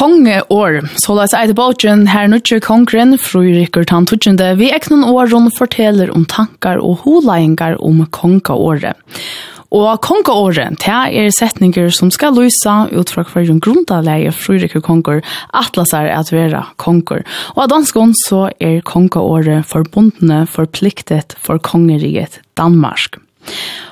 kongeår. Så la oss eit båtjen her nødje kongren, Frøyrikker tan tutsjende, vi eknon åren forteller om tankar og holeiingar om kongaåret. Og kongaåret, det er setninger som skal lysa ut fra hver grunn grundaleie Frøyrikker konger, atlas er at vera konger. Og av danskån så er kongaåret forbundne forpliktet for kongeriget Danmark.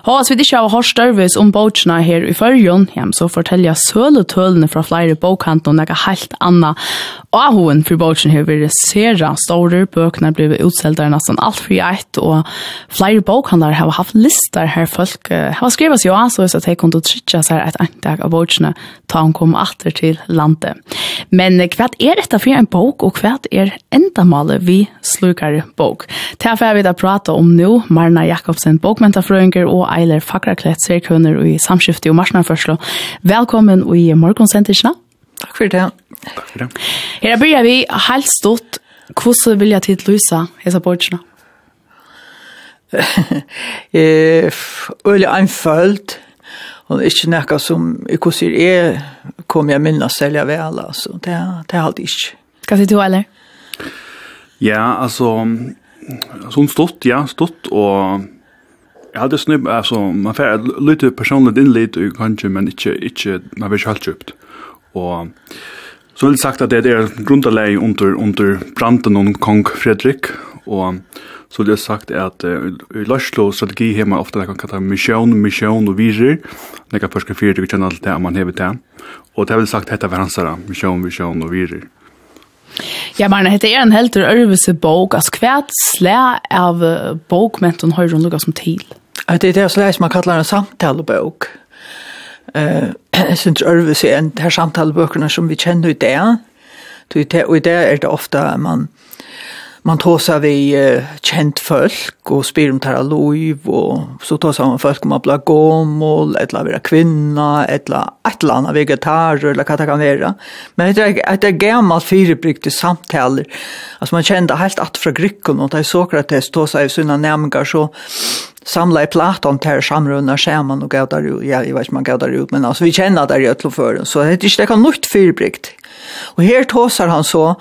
Og hvis vi ikke har hørt størvis om bøtjene her i førjen, ja, så forteller jeg søletølene fra flere bokhandler noe helt annet. Og hun for bøtjene her vil sere store bøkene blir utselt der nesten alt for ett, og flere bokhandler har haft lister her folk uh, har skrevet seg også, så jeg kunne trykke seg et antag av bøtjene ta hun kom atter til landet. Men hva er dette for en bok, og hva er enda malet vi slukar bok? Derfor jeg vi da pratet om nå, Marna Jakobsen, bokmentarfrøyng, Sørøynger og Eiler Fakraklett serkønner i samskiftet og marsnarførslo. Velkommen i morgensentisjene. Takk for det. Takk for det. Her begynner vi helt stort. Hvordan vil jeg til løse hese Bortsna? eh, øyelig anfølt. Og ikke noe som, hvordan jeg kommer jeg minne selv jeg vel, altså. Det, det er alltid ikke. Hva sier du, Eiler? Ja, altså, sånn stort, ja, stort, og Jag hade snubb alltså man får lite personligt inlit och kanske men inte inte man vill helt köpt. Och så vill sagt att det är grundläge under under branden och kung Fredrik och så det sagt att uh, Lashlo strategi hemma ofta kan kalla mission mission och vision. Det kan förska fyra tycker allt det man har det. Och det har sagt detta var hans mission mission och vision. Ja, men det er en helt øvelse bok, altså hvert slær av bok, men hun hører hun lukket som til. Det er det slags man kallar en samtalebok. Uh, jeg synes øvelse er en her samtalebøkene som vi kjenner i det. Og i det er det ofte man man tar seg vi uh, kjent folk og spyr om tara lov og så tar seg man folk om att bli gommel eller være kvinna, eller et eller annet vegetar eller hva det kan være Men det er, det er gammalt fyrebrygtigt samtaler altså man kjenner helt at fra grykken og det er Sokrates tar seg i sånne nämningar så samla i Platon til samrunna skjermen og gav där ut, ja, jeg vet ikke om man gav där ut, men altså, vi kjenner där i Øtloføren, så det er ikke det kan nytt fyrebryggt. Og her tåsar han så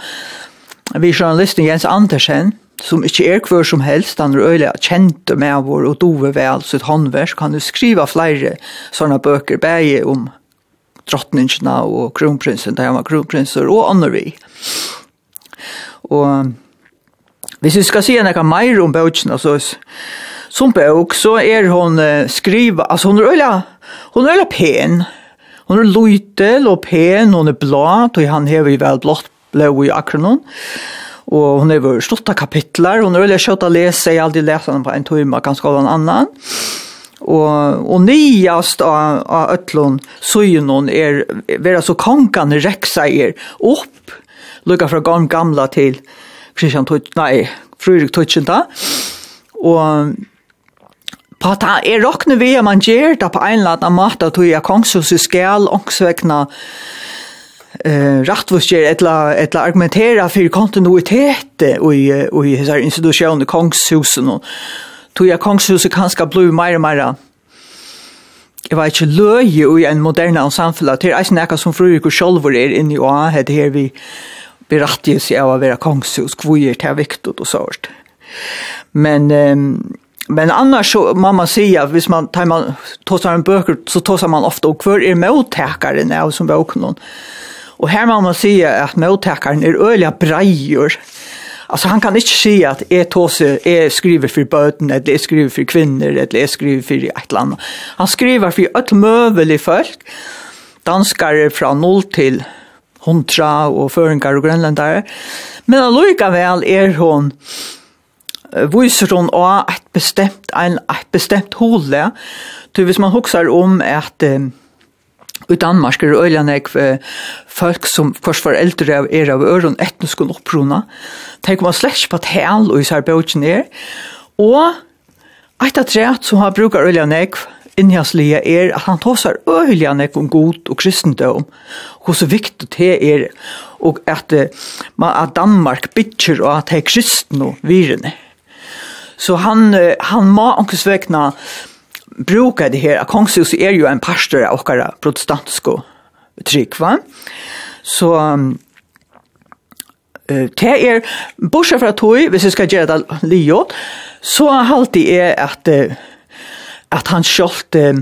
vi journalisten Jens Andersen, som ikke er hver som helst, han er øyelig kjent med vår og dove vel sitt håndverk, kan du skrive flere sånne bøker, bare om drottningene og kronprinsen, der han var kronprinser, og andre vi. Og hvis vi skal si noe mer om bøkene, så som bøk, så er hun skriva, altså hun er øyelig, hun er øyelig pen, Hon er løytel og pen, hon er blå, og han hever jo vel blått lov i Akronon. Og hun er vår stått av kapitler, hun er veldig kjøtt å lese, jeg har aldri lest henne på en time, kanskje av en annan. Og, og nyast av, av Øtlund, så er, vera så kongene rekseier opp, lukka fra gamla til Kristian Tutsch, nei, Fryrik Tutsch da. Og på at han er råkne ved at man gjør det på en eller annen måte, at jeg kongshus i skjel, ångsvekna, eh rättvisger etla etla argumentera för kontinuitet i i hesa institutionen kongshusen och tog jag kongshuset kanske blue mer mer Jeg var ikke løy i en moderne samfunn, til er ikke noe som fru ikke selv er inne i å ha, det her vi berattiger seg av å være kongshus, hvor er det viktig og sånt. Men, men annars så må man si at hvis man tar man, tosar en bøker, så tar man ofte, og hver er mottakeren av som bøkene, Og her må man si at mottakeren er øyelig breier. Alltså han kan inte säga att är tåse är skriver för böten eller är skriver för kvinnor eller är skriver för ett land. Han skriver för ett möbel folk. Danskare från 0 till 100 och föringar och grönländare. Men allikevel väl är hon viser hon av ett bestemt, en, ett bestemt hole. Så hvis man husker om att I Danmark er øyla nek folk som først var eldre av er av øren etnisk og opprona. De kommer slett på tal og især bøtjen er. Og et av treet som har brukar øyla nek innhjaslige er at han tåsar øyla nek om god og kristendom. Hvor så viktig det er og at, at Danmark bytjer og at det er kristne virene. Så han, han må omkring svekna brukar det her, att kongshuset jo ju en pastor av okkara protestantiska trygg, va? Så eh det er bortsett fra tog, hvis jeg skal gjøre det liot, så halte jeg at, att at han skolt eh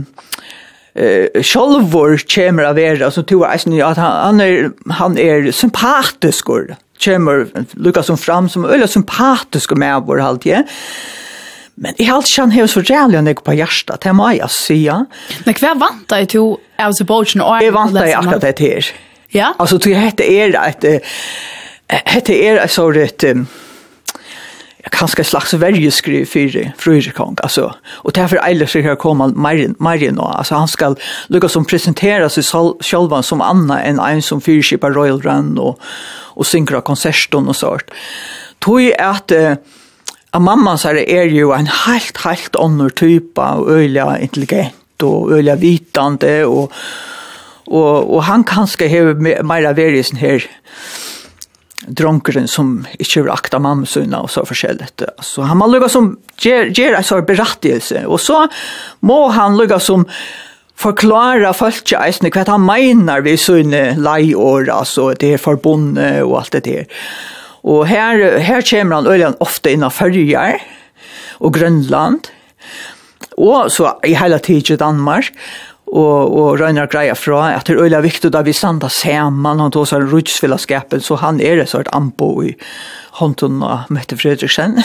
självor kommer av er alltså tror jag att han är han är sympatisk kommer Lucas som fram som öle sympatisk med vår halt ja. Men i halt känn hur så jävla nek på hjärtat det må jeg säga. Men kvar vantar ju till Azerbaijan och Jag vantar deg akkurat det her. Ja. Alltså tror jag hette er et, hette är alltså ett kanske slags verjeskriv för Fröjekong alltså och därför Eilers ska kommer Marin Marin alltså han ska lucka som presentera sig själva som Anna en en som fyrskipar Royal Run och och synkra konserton och sånt. Tror ju att at mamma så er jo en helt, helt ånder type, av øyla intelligent, og øyla vitande, og, og, og han kanske har meira verisen her, dronkeren som ikke vil akta mamma sunna og så forskjellig. Så han må lukka som gjør, gjør en sånn berettigelse, og så må han lukka som forklara folk eisne hva han mener vi sunne leiår, altså det er forbundet og alt det der. Og her, her kommer han øyland ofte innan Førjar og Grønland, og så i hele tiden Danmark, og, og Røyner greia fra at det er øyla viktig da vi standa saman, han tog seg rutsvillaskapen, så han er et sort ambo i hånden av Mette Fredriksen.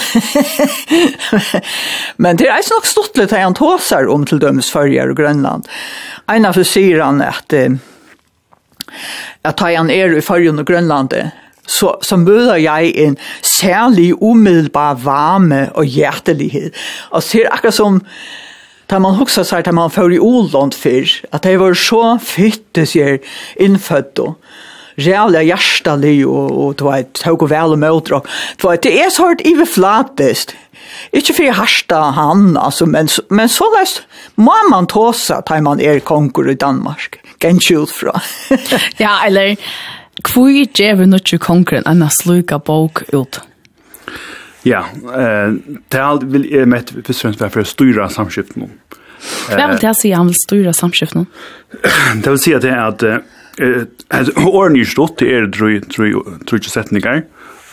Men det er eis nok stått litt han tås om til dømes Førjar og Grønland. Einar for sier han at at han er i Førjar og Grønlandet, så, så møder jeg en særlig umiddelbar varme og hjertelighet. Og ser akkurat som Da man husker seg til man før i Åland før, at det var så fytte seg innfødt og reale hjertelig og, og det var et tog og vel og møter. Og, det, var, det er så hørt iverflatest. Ikke for jeg harsta han, altså, men, men så løst må man ta seg til man er konger i Danmark. Genskjult fra. ja, eller Hvor gjør vi ikke kongren enn å sluke bok ut? Ja, eh, det er vil jeg med et personlig være for å styre samskiften om. Hva vil det si han vil styre samskiften om? Det vil si at det er at eh, årene i stått er drøy, drøy, drøy, setninger,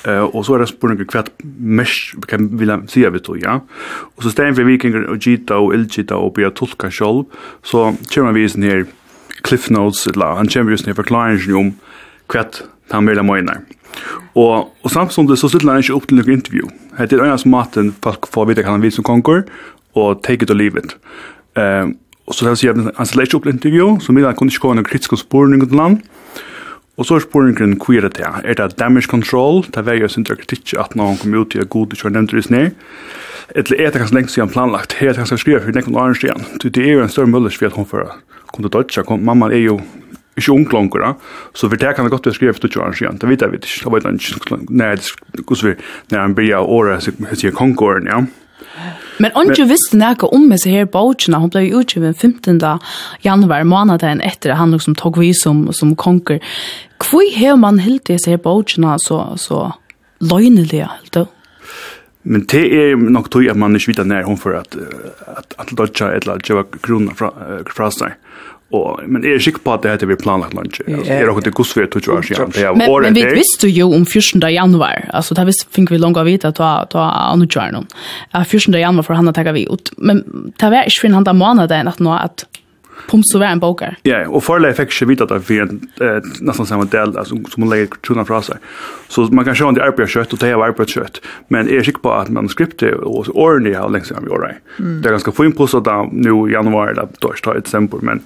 Eh och så är det spår några kvart mesh kan vilja se vi då ja. Och så stämmer vi vikingar och gita och elgita och börja tolka själv så kommer vi sen här cliff notes la han kommer just ner förklaringen om kvart han mer eller Og, og samtidig så slutter han ikke opp til noen intervju. Det er en som maten folk får vite hva han vil som konger, og take it or leave it. Um, og så sier han han slett ikke opp til intervju, så vil han kunne ikke komme noen kritiske spørning til land. Og så er spørningen hva er det til? Er det damage control? Det er jo sin kritikk at noen kommer ut til å god ikke har nevnt det ned. Eller er det kanskje lengst siden planlagt? Her er det kanskje skrivet for noen år siden. Det er jo en større mulighet for at hun får kunne dødja. Mamma er jo ikke ung langer, da. så for det kan det godt være skrevet til 20 år siden, det vet jeg ikke, Det vet ikke, nei, hvordan vi, når han blir året, jeg sier kongåren, ja. Men om du visste noe om med seg her bøkene, hun ble utgivet 15. januar, måneden etter han liksom tok vi som, som konger. Hvor har man helt disse her bøkene så, så løgnelige, helt da? Men det er nok tog at man ikke vet når hun får at, at, at dodja eller at gjøre fra, fra seg. Og, men er sikker på at det heter vi planlagt lunch. Yeah. er det ikke gos vi tog år siden. Men, men vi visste jo om 14. januar. Altså, det visste fikk vi langt å vite at det var annet kjør noen. 14. januar for han å takke vi ut. Men det var ikke for han da måneden at nå at Pomso var en bokar. Ja, og forleg fikk ikke vite at det var en nesten samme del altså, som hun legger tjona fra seg. Så man kan se om det er arbeidet kjøtt, og det er arbeidet kjøtt. Men jeg er sikker på at manuskriptet og årene har lengst siden vi året. Mm. Det er ganske få på så da, nå i januar, eller da, da, det da, da, da,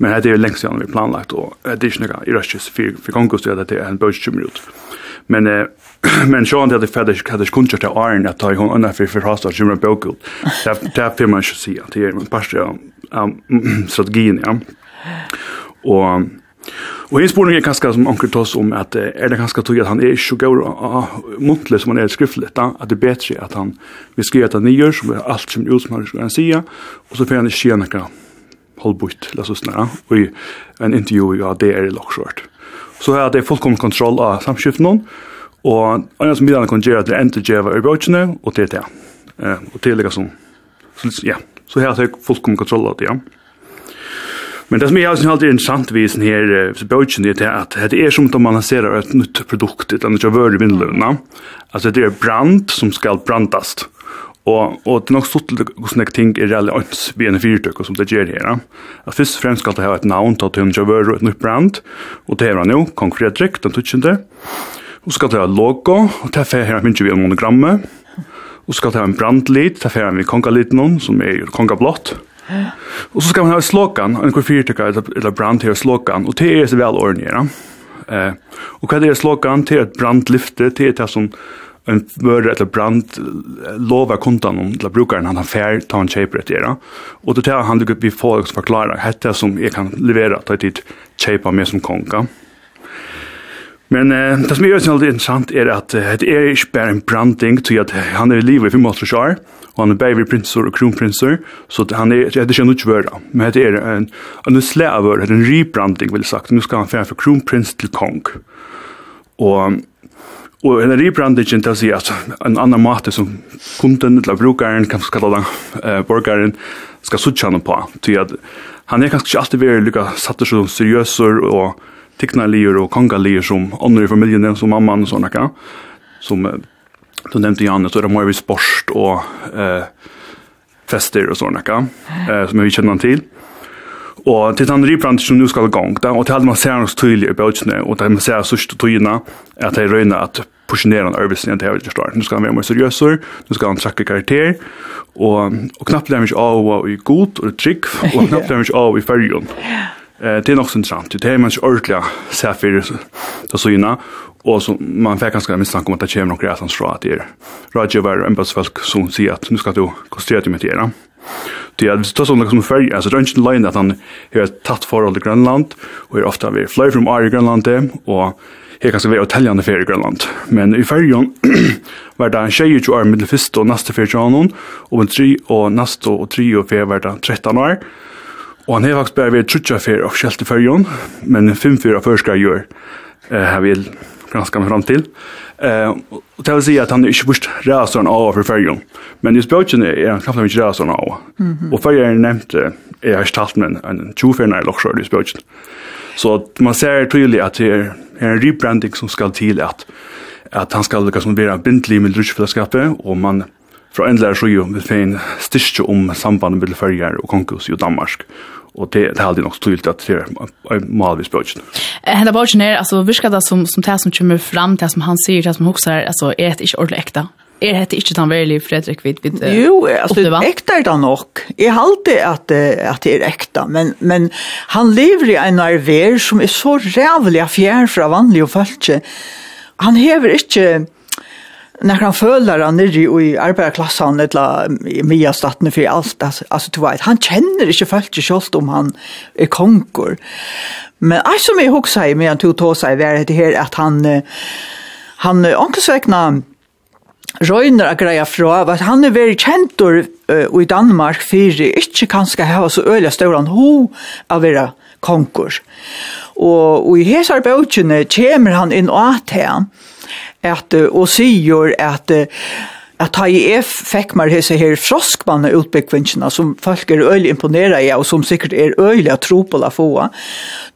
Men det är längst sedan vi planlagt och det är inte i röstkis för, för gångkost att det är en börstummer ut. Men eh, men så att det fäder hade kunskap till Arn att ta hon ungefär för fast att gymra bokut. Det det får man ju se att det är en pass av strategin ja. Och Och en spårning är ganska som onkel Toss om att är det ganska tog att han är så god muntlig som han är skriftligt att det är bättre att han vi skriver att han gör som allt som utmanar ska han säga och så får han inte tjäna halvbutt, la oss snara, og i en intervju i ADR i Lockshort. Så her er det fullkomlig kontroll av samskiften noen, og andre som midlene kan gjøre at det er gjøre i brøkene, og det er det. Og det er liksom, så, ja, så her er det fullkomlig kontroll av det, ja. Men det som jag syns alltid är intressant vid den här bögen det är att det är som om man lanserar ett nytt produkt, ett annat vör i vindlövna. Alltså det är brand som ska brandast. Og, og det er nok stått til hvordan jeg ting er reelle øns ved en fyrtøk som det gjør her. At først og fremst skal det ha et navn til at hun ikke har et nytt brand, og det er han jo, Kong Fredrik, den tutsjende. Og skal det ha logo, og det er fer her finner vi en monogramme. Og skal det ha en brandlit, det er fer her vi kongalit noen, som er kongablått. Og så skal man ha slogan, en kvar fyrtøk eller brand her slogan, og det er så vel ordentlig. Eh, og hva er slogan? Det er et brandlyfte, det er det som en mörre eller brand lova kundan om till brukaren han har fair ta en shape det där. Och då tar han det upp i folk som förklarar hetta som jag kan leverera ta dit shape med som konka. Men eh, det som är ju intressant är att det är inte bara en branding till att han är i livet måste Motorshar och han är baby prince och kronprinsor så att han är, det är inte vöra. Men det är en, en slävör, en rebranding vill sagt. Nu ska han färra för kronprins till kong. Och Og en rebranding til å si at en annan måte som kunden eller brukaren, kan kalla den eh, borgaren, skal sutja han på. Ty at han er kanskje ikke alltid veldig lykka satt som seriøser og tignalier og kongalier som ånder i familien, som mamman og sånne, ja. som eh, du nevnte Janne, så er det mer vi sport og eh, fester og sånne, ja. eh, som vi kjenner til. Og til den ribrand som nu skal i gang, og til alt man ser hans tydelig i bøtjene, og til man ser sørste tøyene, at det er røyne at portionera en arbetslinje til jeg vil starte. Nu skal han være mer seriøsere, nu skal han trekke karakter, og, og knappt lærer ikke av å i god og trygg, og knappt lærer ikke av i fergen. Eh, det er nok så interessant. Det er man ikke ordentlig ser for det syna, og så man fikk ganske mistanke om at det kommer noen græsans fra at det er rådgjøver og embedsfolk som sier at nu skal du konstruere til mitt gjøre. Det är så som liksom för alltså det är inte line att han har tagit för all Grönland och är ofta vi fly from Ari Grönland det och här kanske vi är täljande för Grönland. Men i färgen var det en tjej som är medelfist och nästa för Janon och en tre och nästa och tre och fyra var det 13 år. Og han har faktisk bare vært trutja fyrir offisielt i fyrjon, men fem fyrir av førskar gjør. Uh, jeg vil granskar mig fram till. Eh och det vill säga att han är inte först räsaren av för färgen. Men just bötjen är han knappt inte räsaren av. Och färgen nämnt är jag stalt men en tjofärna i lockskörd i bötjen. Så man ser tydligt att det är en rebranding som ska till att att han ska lyckas som vara bindlig med rutschfällskapet och man från ändlare så ju med fin styrke om sambandet med färger och konkurs i Danmark och det det hade nog tydligt att det är malvis budget. Eh det budget är alltså viskar det som som tas som kommer fram till som han säger det som också alltså är det inte ordentligt äkta. Er det ikke den veldig Fredrik vid, vid Jo, altså, det er ekta er det nok. Jeg halte at, at det er ekta, men, men han lever i en arver som er så rævlig fjær fra vanlige folk. Han hever ikke när han följer nere i arbetarklassen eller Mia staten för allt alltså du vet han känner inte folk ju själv om han är konkor men alltså mig huxar ju med tog ta sig vara det här att han han onkelsvägna Røyner er greia fra at han er veldig kjent uh, i Danmark for ikke kanskje hava så øyla stauran ho av vera konkurs. Og, og i hesar bøkjene kjemur han inn og at han, at, og sier at at ta i EF fekk mer hese her froskbanne utbyggvinnsina som folk er øylig imponera i og som sikkert er øylig at tro på la få.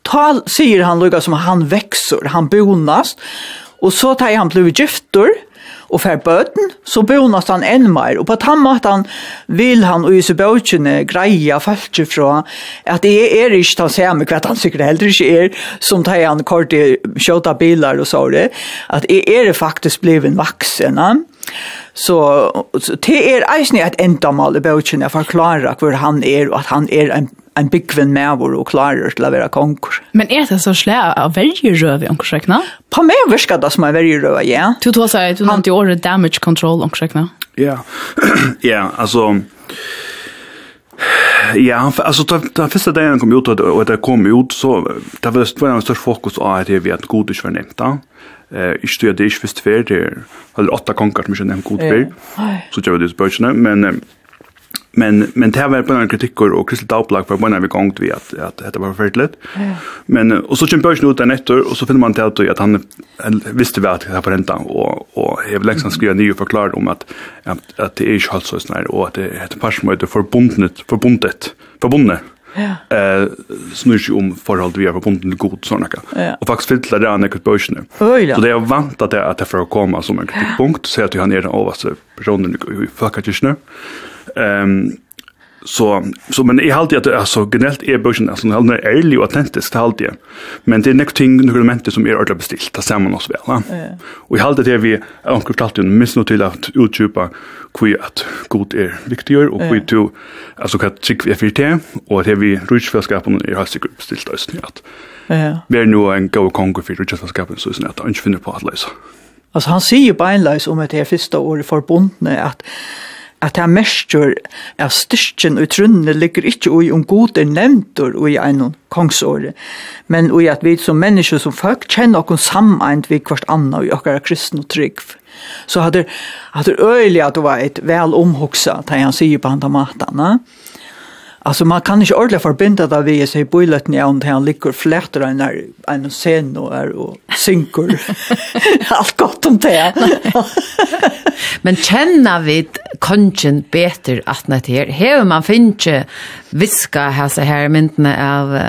Ta sier han lukka som han vekser, han bonast, og så tar han blivit gifter, og fer bøten, så bonast han enn mer. og på tammaten vil han og Jesu bøtjene greia falskje fra at det er ikke han ser meg, han sikkert heller ikke er, som tar han kort i kjøta bilar og så det, at det er faktisk bliven vaksen, Så, så det er eisne et endamal i bøtjene for å forklare hvor han er, og at han er en en byggvinn med vår og klarer til å være konkurs. Men er det så slæg av vergerøv i omkursrekna? På meg virker det som av vergerøv, ja. Du tog seg, du nevnte jo året damage control omkursrekna. Ja, ja, altså... Ja, alltså den första dagen kom ut och det kom ut så det var det en störst fokus på att det vi att god inte var nämnt. Eh, jag studerade inte först för det, eller åtta konkar som inte nämnt god för, så jag var det i men men men det var på en kritiker och Crystal Dagblad för bara vi gång vi att att det var förfärligt. Ja. Men och så kämpar jag ut den efter och så finner man till att att han visste väl att det var ränta och och jag vill liksom skriva nya förklaringar om att att, att det är ju halt så snär och att det heter passmöte förbundet förbundet förbundet. Ja. Eh snur sig om förhållandet vi har förbundet god såna ja. Och faktiskt fyller det andra kursen. Så det är vant att det att det får komma som en kritikpunkt så att han är den överste personen i fuckagishness. Ehm så så men i halt att alltså generellt är börsen alltså den är ärlig och autentisk till halt Men det är något ting några element som är ordentligt beställt där samman oss väl. Ja. Och i allt det vi onkel allt en miss nog till att utjupa kvui att god är viktigare och kvui to alltså kan chick vi för det och det vi rutschförskapen i har sig beställt oss att. Ja. Vi är nu en go kongo för rutschförskapen så är det inte finner på att läsa. Alltså han säger ju bara om att det är första året förbundna att at det mestur av styrkjen og trunne ligger ikke ui om god er nevntur ui einon kongsåre, men ui at vi som mennesker som folk kjenner okkur sameint vi kvart anna og okkar kristne og trygg. Så hadde, hadde øyelig at det var et vel omhoksa, det han sier på andre matene, Alltså man kan inte ordentligt förbinda det vid sig på illet när han, han ligger flätter en, en scen och, är, och synker allt gott om det. Men känner vi konchen bättre att när det här? Hever man finns viska här så här myntene av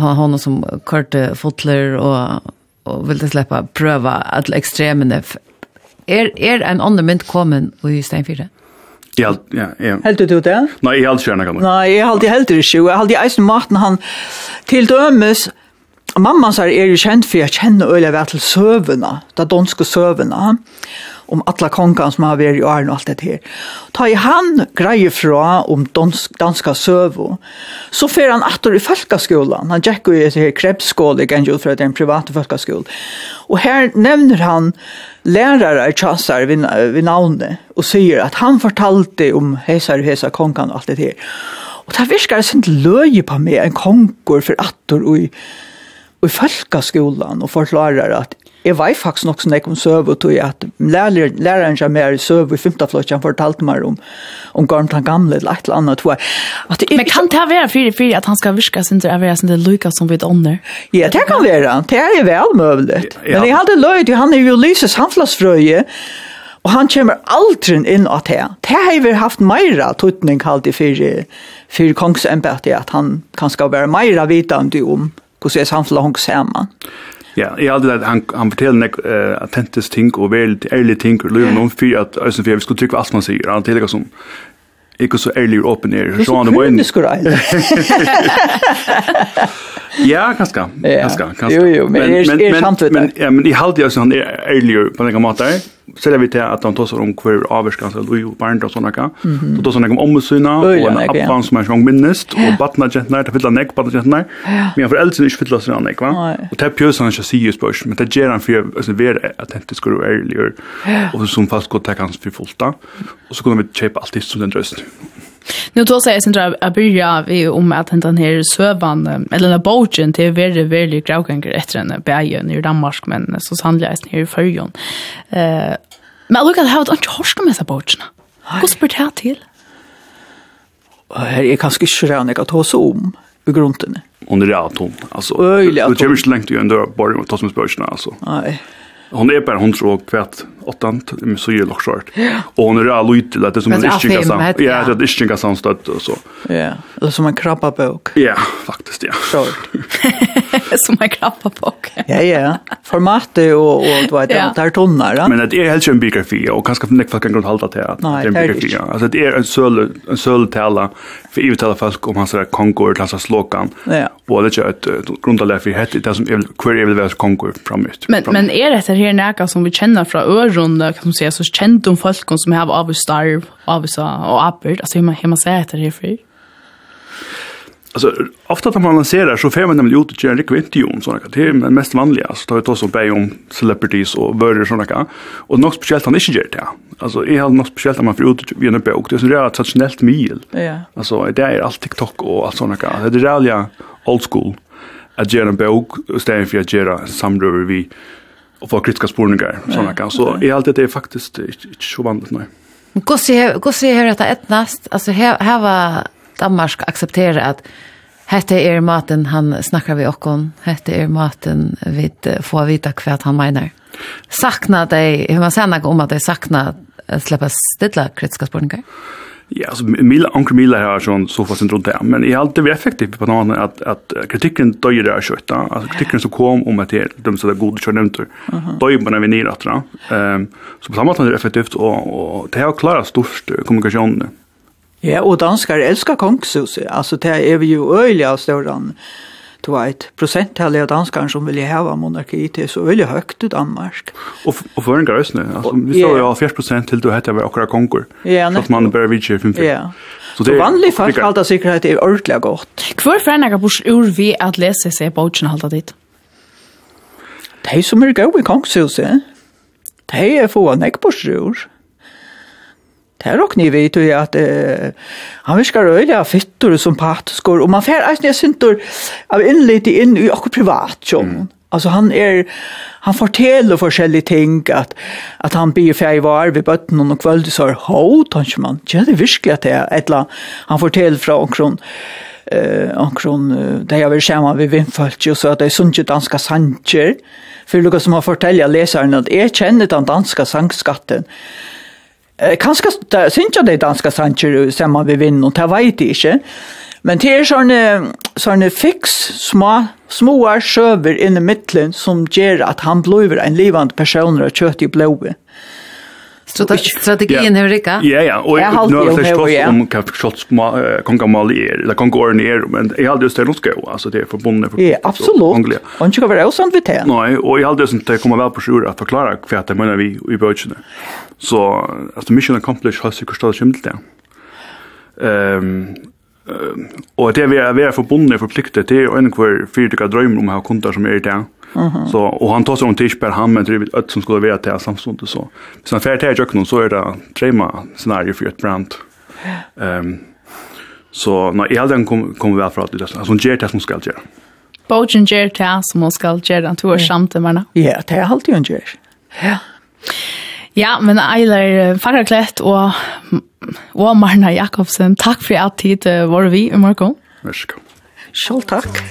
honom som korte fotler och, och vill släppa pröva alla extremene. Är, är en annan mynd kommen i stein 4? Ja, ja, ja. Helt du det? Nei, jeg helt ikke. Nei, jeg helt ikke. Helt ikke. Jeg ikke. Jeg helt ikke. Jeg helt ikke. Jeg mamma så er jo kjent for jeg kjenner øyla ved til søvene, de donske søvene, om alla kongan som har vært i åren og alt det her. Ta i han greie fra om dansk, danska søvo, så fer han atter i folkeskolan. Han gikk jo i et her krebsskål i det er den privat folkeskolen. Og her nevner han lærere i Kjassar vid, vid navnet, og sier at han fortalte om hesar og hesar kongan og alt det her. Og det virkar sånn løye på meg, en konger for atter og i i folkaskolan och förklarar att Jeg var faktisk nok sånn jeg kom søve, tog jeg at lærer, læreren som er i søve i femte flott, han fortalte meg om, om Gormt han gamle, eller et eller annet, tror jeg. At det er, Men kan det være fyrir fyrir at han skal virka sin til å være sin til lyka som vi ånder? Ja, det kan være, det er vel mulig. Ja. Men jeg hadde løyd, han er jo lyses handflassfrøye, Og han kommer aldri inn av det. Det har vi haft meira tøtning kalt i fyrir, fyrir kongsembetet, at han kan skal være meira vitande om hvordan er samfunnet hun sammen? Ja, jeg har alltid at han, han forteller nek uh, attentes ting og veldig ærlige ting og løyver noen for at Øystein Fjell, vi skulle trykke hva alt man sier, han tillegger som ikke så ærlig og åpen er. Så han er bare inn. Ja, kanskje, kanskje, kanskje. Jo, jo, men, men, er, men, men, men, men, men, men, men, men, men, men, men, men, men, Selv vi til at han tåser om hver avvarskanse, og jo barnet og sånne kan. Så tar han om omsyna, og en appan som er sånn minnest, og batna badnagentene, det fyller nek batna badnagentene. Men for eldre ikke fyller seg nek, va? Og det er pjøs han ikke sier spørs, men det gjør han for å være autentisk og ærlig, og som fast godt tek hans for fullt da. Og så kunne vi kjøpe alltid som den drøst. Nu då säger jag sen där börja vi om att den här sövan eller den här bogen till väldigt väldigt gravgänger efter en bägen i Danmark men så sannolikt här i förjon. Eh men look at how it horsk med så bogen. Hur spurt här till? Här är kanske skräna jag att ta så om i grunden. Under atom. Alltså öjligt. Du kommer inte långt ju ändå bara med tas med bogen alltså. Nej. Hon är bara hon tror kvätt åttan med så ju lockshort. Och hon är all ute det som en ischinga sam. Ja, det är ischinga sam och så. Ja, eller som en krabba bok. Ja, faktiskt ja. Short. som en krabba bok. ja, ja. Formatet och och du vet det där tonnar. Men det är helt en biografi och kanske för nästa kan grund hålla till att det är en biografi. Alltså det är en söl en söl tala för ju tala folk om hans där Concord alltså slåkan. Ja. Och det är ett grundläge för hette det som query vill vara Concord framåt. Men men är det her näka som vi känner från örrunda kan man säga så känt om folk som har av starv av så och appelt alltså hur man hur man säger det här för Alltså ofta när man lanserar så får man nämligen ut och göra en rekvintion sådana Det är det mest vanliga. Så tar vi oss be om celebrities och vörder såna kan. Och något speciellt han inte gör det. Alltså är har något speciellt när man får ut via en bok. Det är så det traditionellt mil. Ja. Alltså det är allt TikTok och allt såna kan. Det är det old school. Att göra en bok istället för att göra samröver vi, och få kritiska spårningar såna kan så är allt det är faktiskt inte så vanligt nej. Gå se gå se hur detta etnast alltså här här var Danmark acceptera att Hette er maten han snackar vi okkon. Hette er maten vi får vita kvart han menar. Sakna dig, hur man sen om att det sakna släppa stilla kritiska spårningar? Ja, alltså Mila onkel Mila har sån så fast inte där, men är alltid effektivt på något att att kritiken döjer där kött. Alltså kritiken som kom om att det de så där goda kör nämnt. Döjer man när vi att då. Ehm så på samma sätt är det effektivt och och det har klarat störst kommunikation. Ja, och danskar älskar kongshuset. Alltså det är vi ju öjliga större du vet, prosenttallet av danskar som vilja hava monarki til så veldig høgt i Danmark. Og, og for en grøsne, altså, vi står jo 40 prosent til du heter vi akkurat konger, ja, så at man bare vidtjer 5-5. Ja. Så det er vanlig folk halda sikkerhet er ordentlig godt. Hvor frennager bors ur vi at lese seg på utsjen halda dit? De som er gau i kongshuset, de er få nekk bors ur. Det er nok ni vet ju eh, han viskar av fytter som patiskor och man fär eisne syntor av innlitt in i och privat som. Mm. Alltså han är han forteller forskjellige ting att att han blir färg var ved bötten och kvöld, så har ho tanke man. Ja det viskar att det är ettla han forteller från omkron, eh omkring där jag vill skärma vid vinfolk och så att det är sunket danska sanger för Lucas som har fortälja läsaren att jag känner den danska sangskatten kanskje det synes jeg det er danske sanger som man vil vinne, og det vet jeg ikke. Men det er sånne, sånne fiks, små, små sjøver inne i midtelen som gjør at han blir en livende person og kjøtt i blodet. Så det strategien hur Rikka? Ja ja, och nu har det stått om kapshots konga mal är, det kan gå ner men jag hade just det norska altså det är förbundet för Ja, absolut. Och inte vara osant vid det. og jeg jag hade inte kommer vel på sjur at förklara hva det mener vi i bøtjene. Så altså, mission accomplished har sikkert sig kostat skämt där. Um, og det vi er vi är förbundna förpliktet det är en kvar fyra drömmar om å ha kunder som är det. Så och han tar sig om Tishper han med drivet öt som skulle vara till samstundes så. Så när färdigt jag någon så är det trema scenario för ett brand. Ehm um, så när elden kommer kommer väl för att det alltså ger det som ska göra. Bogen ger det som ska göra att två samtidigt. Ja, det är alltid en ger. Ja. Ja, men Eiler Fagerklett og, og Marna Jakobsen, takk for at tid var vi i morgen. Vær så god. Selv takk.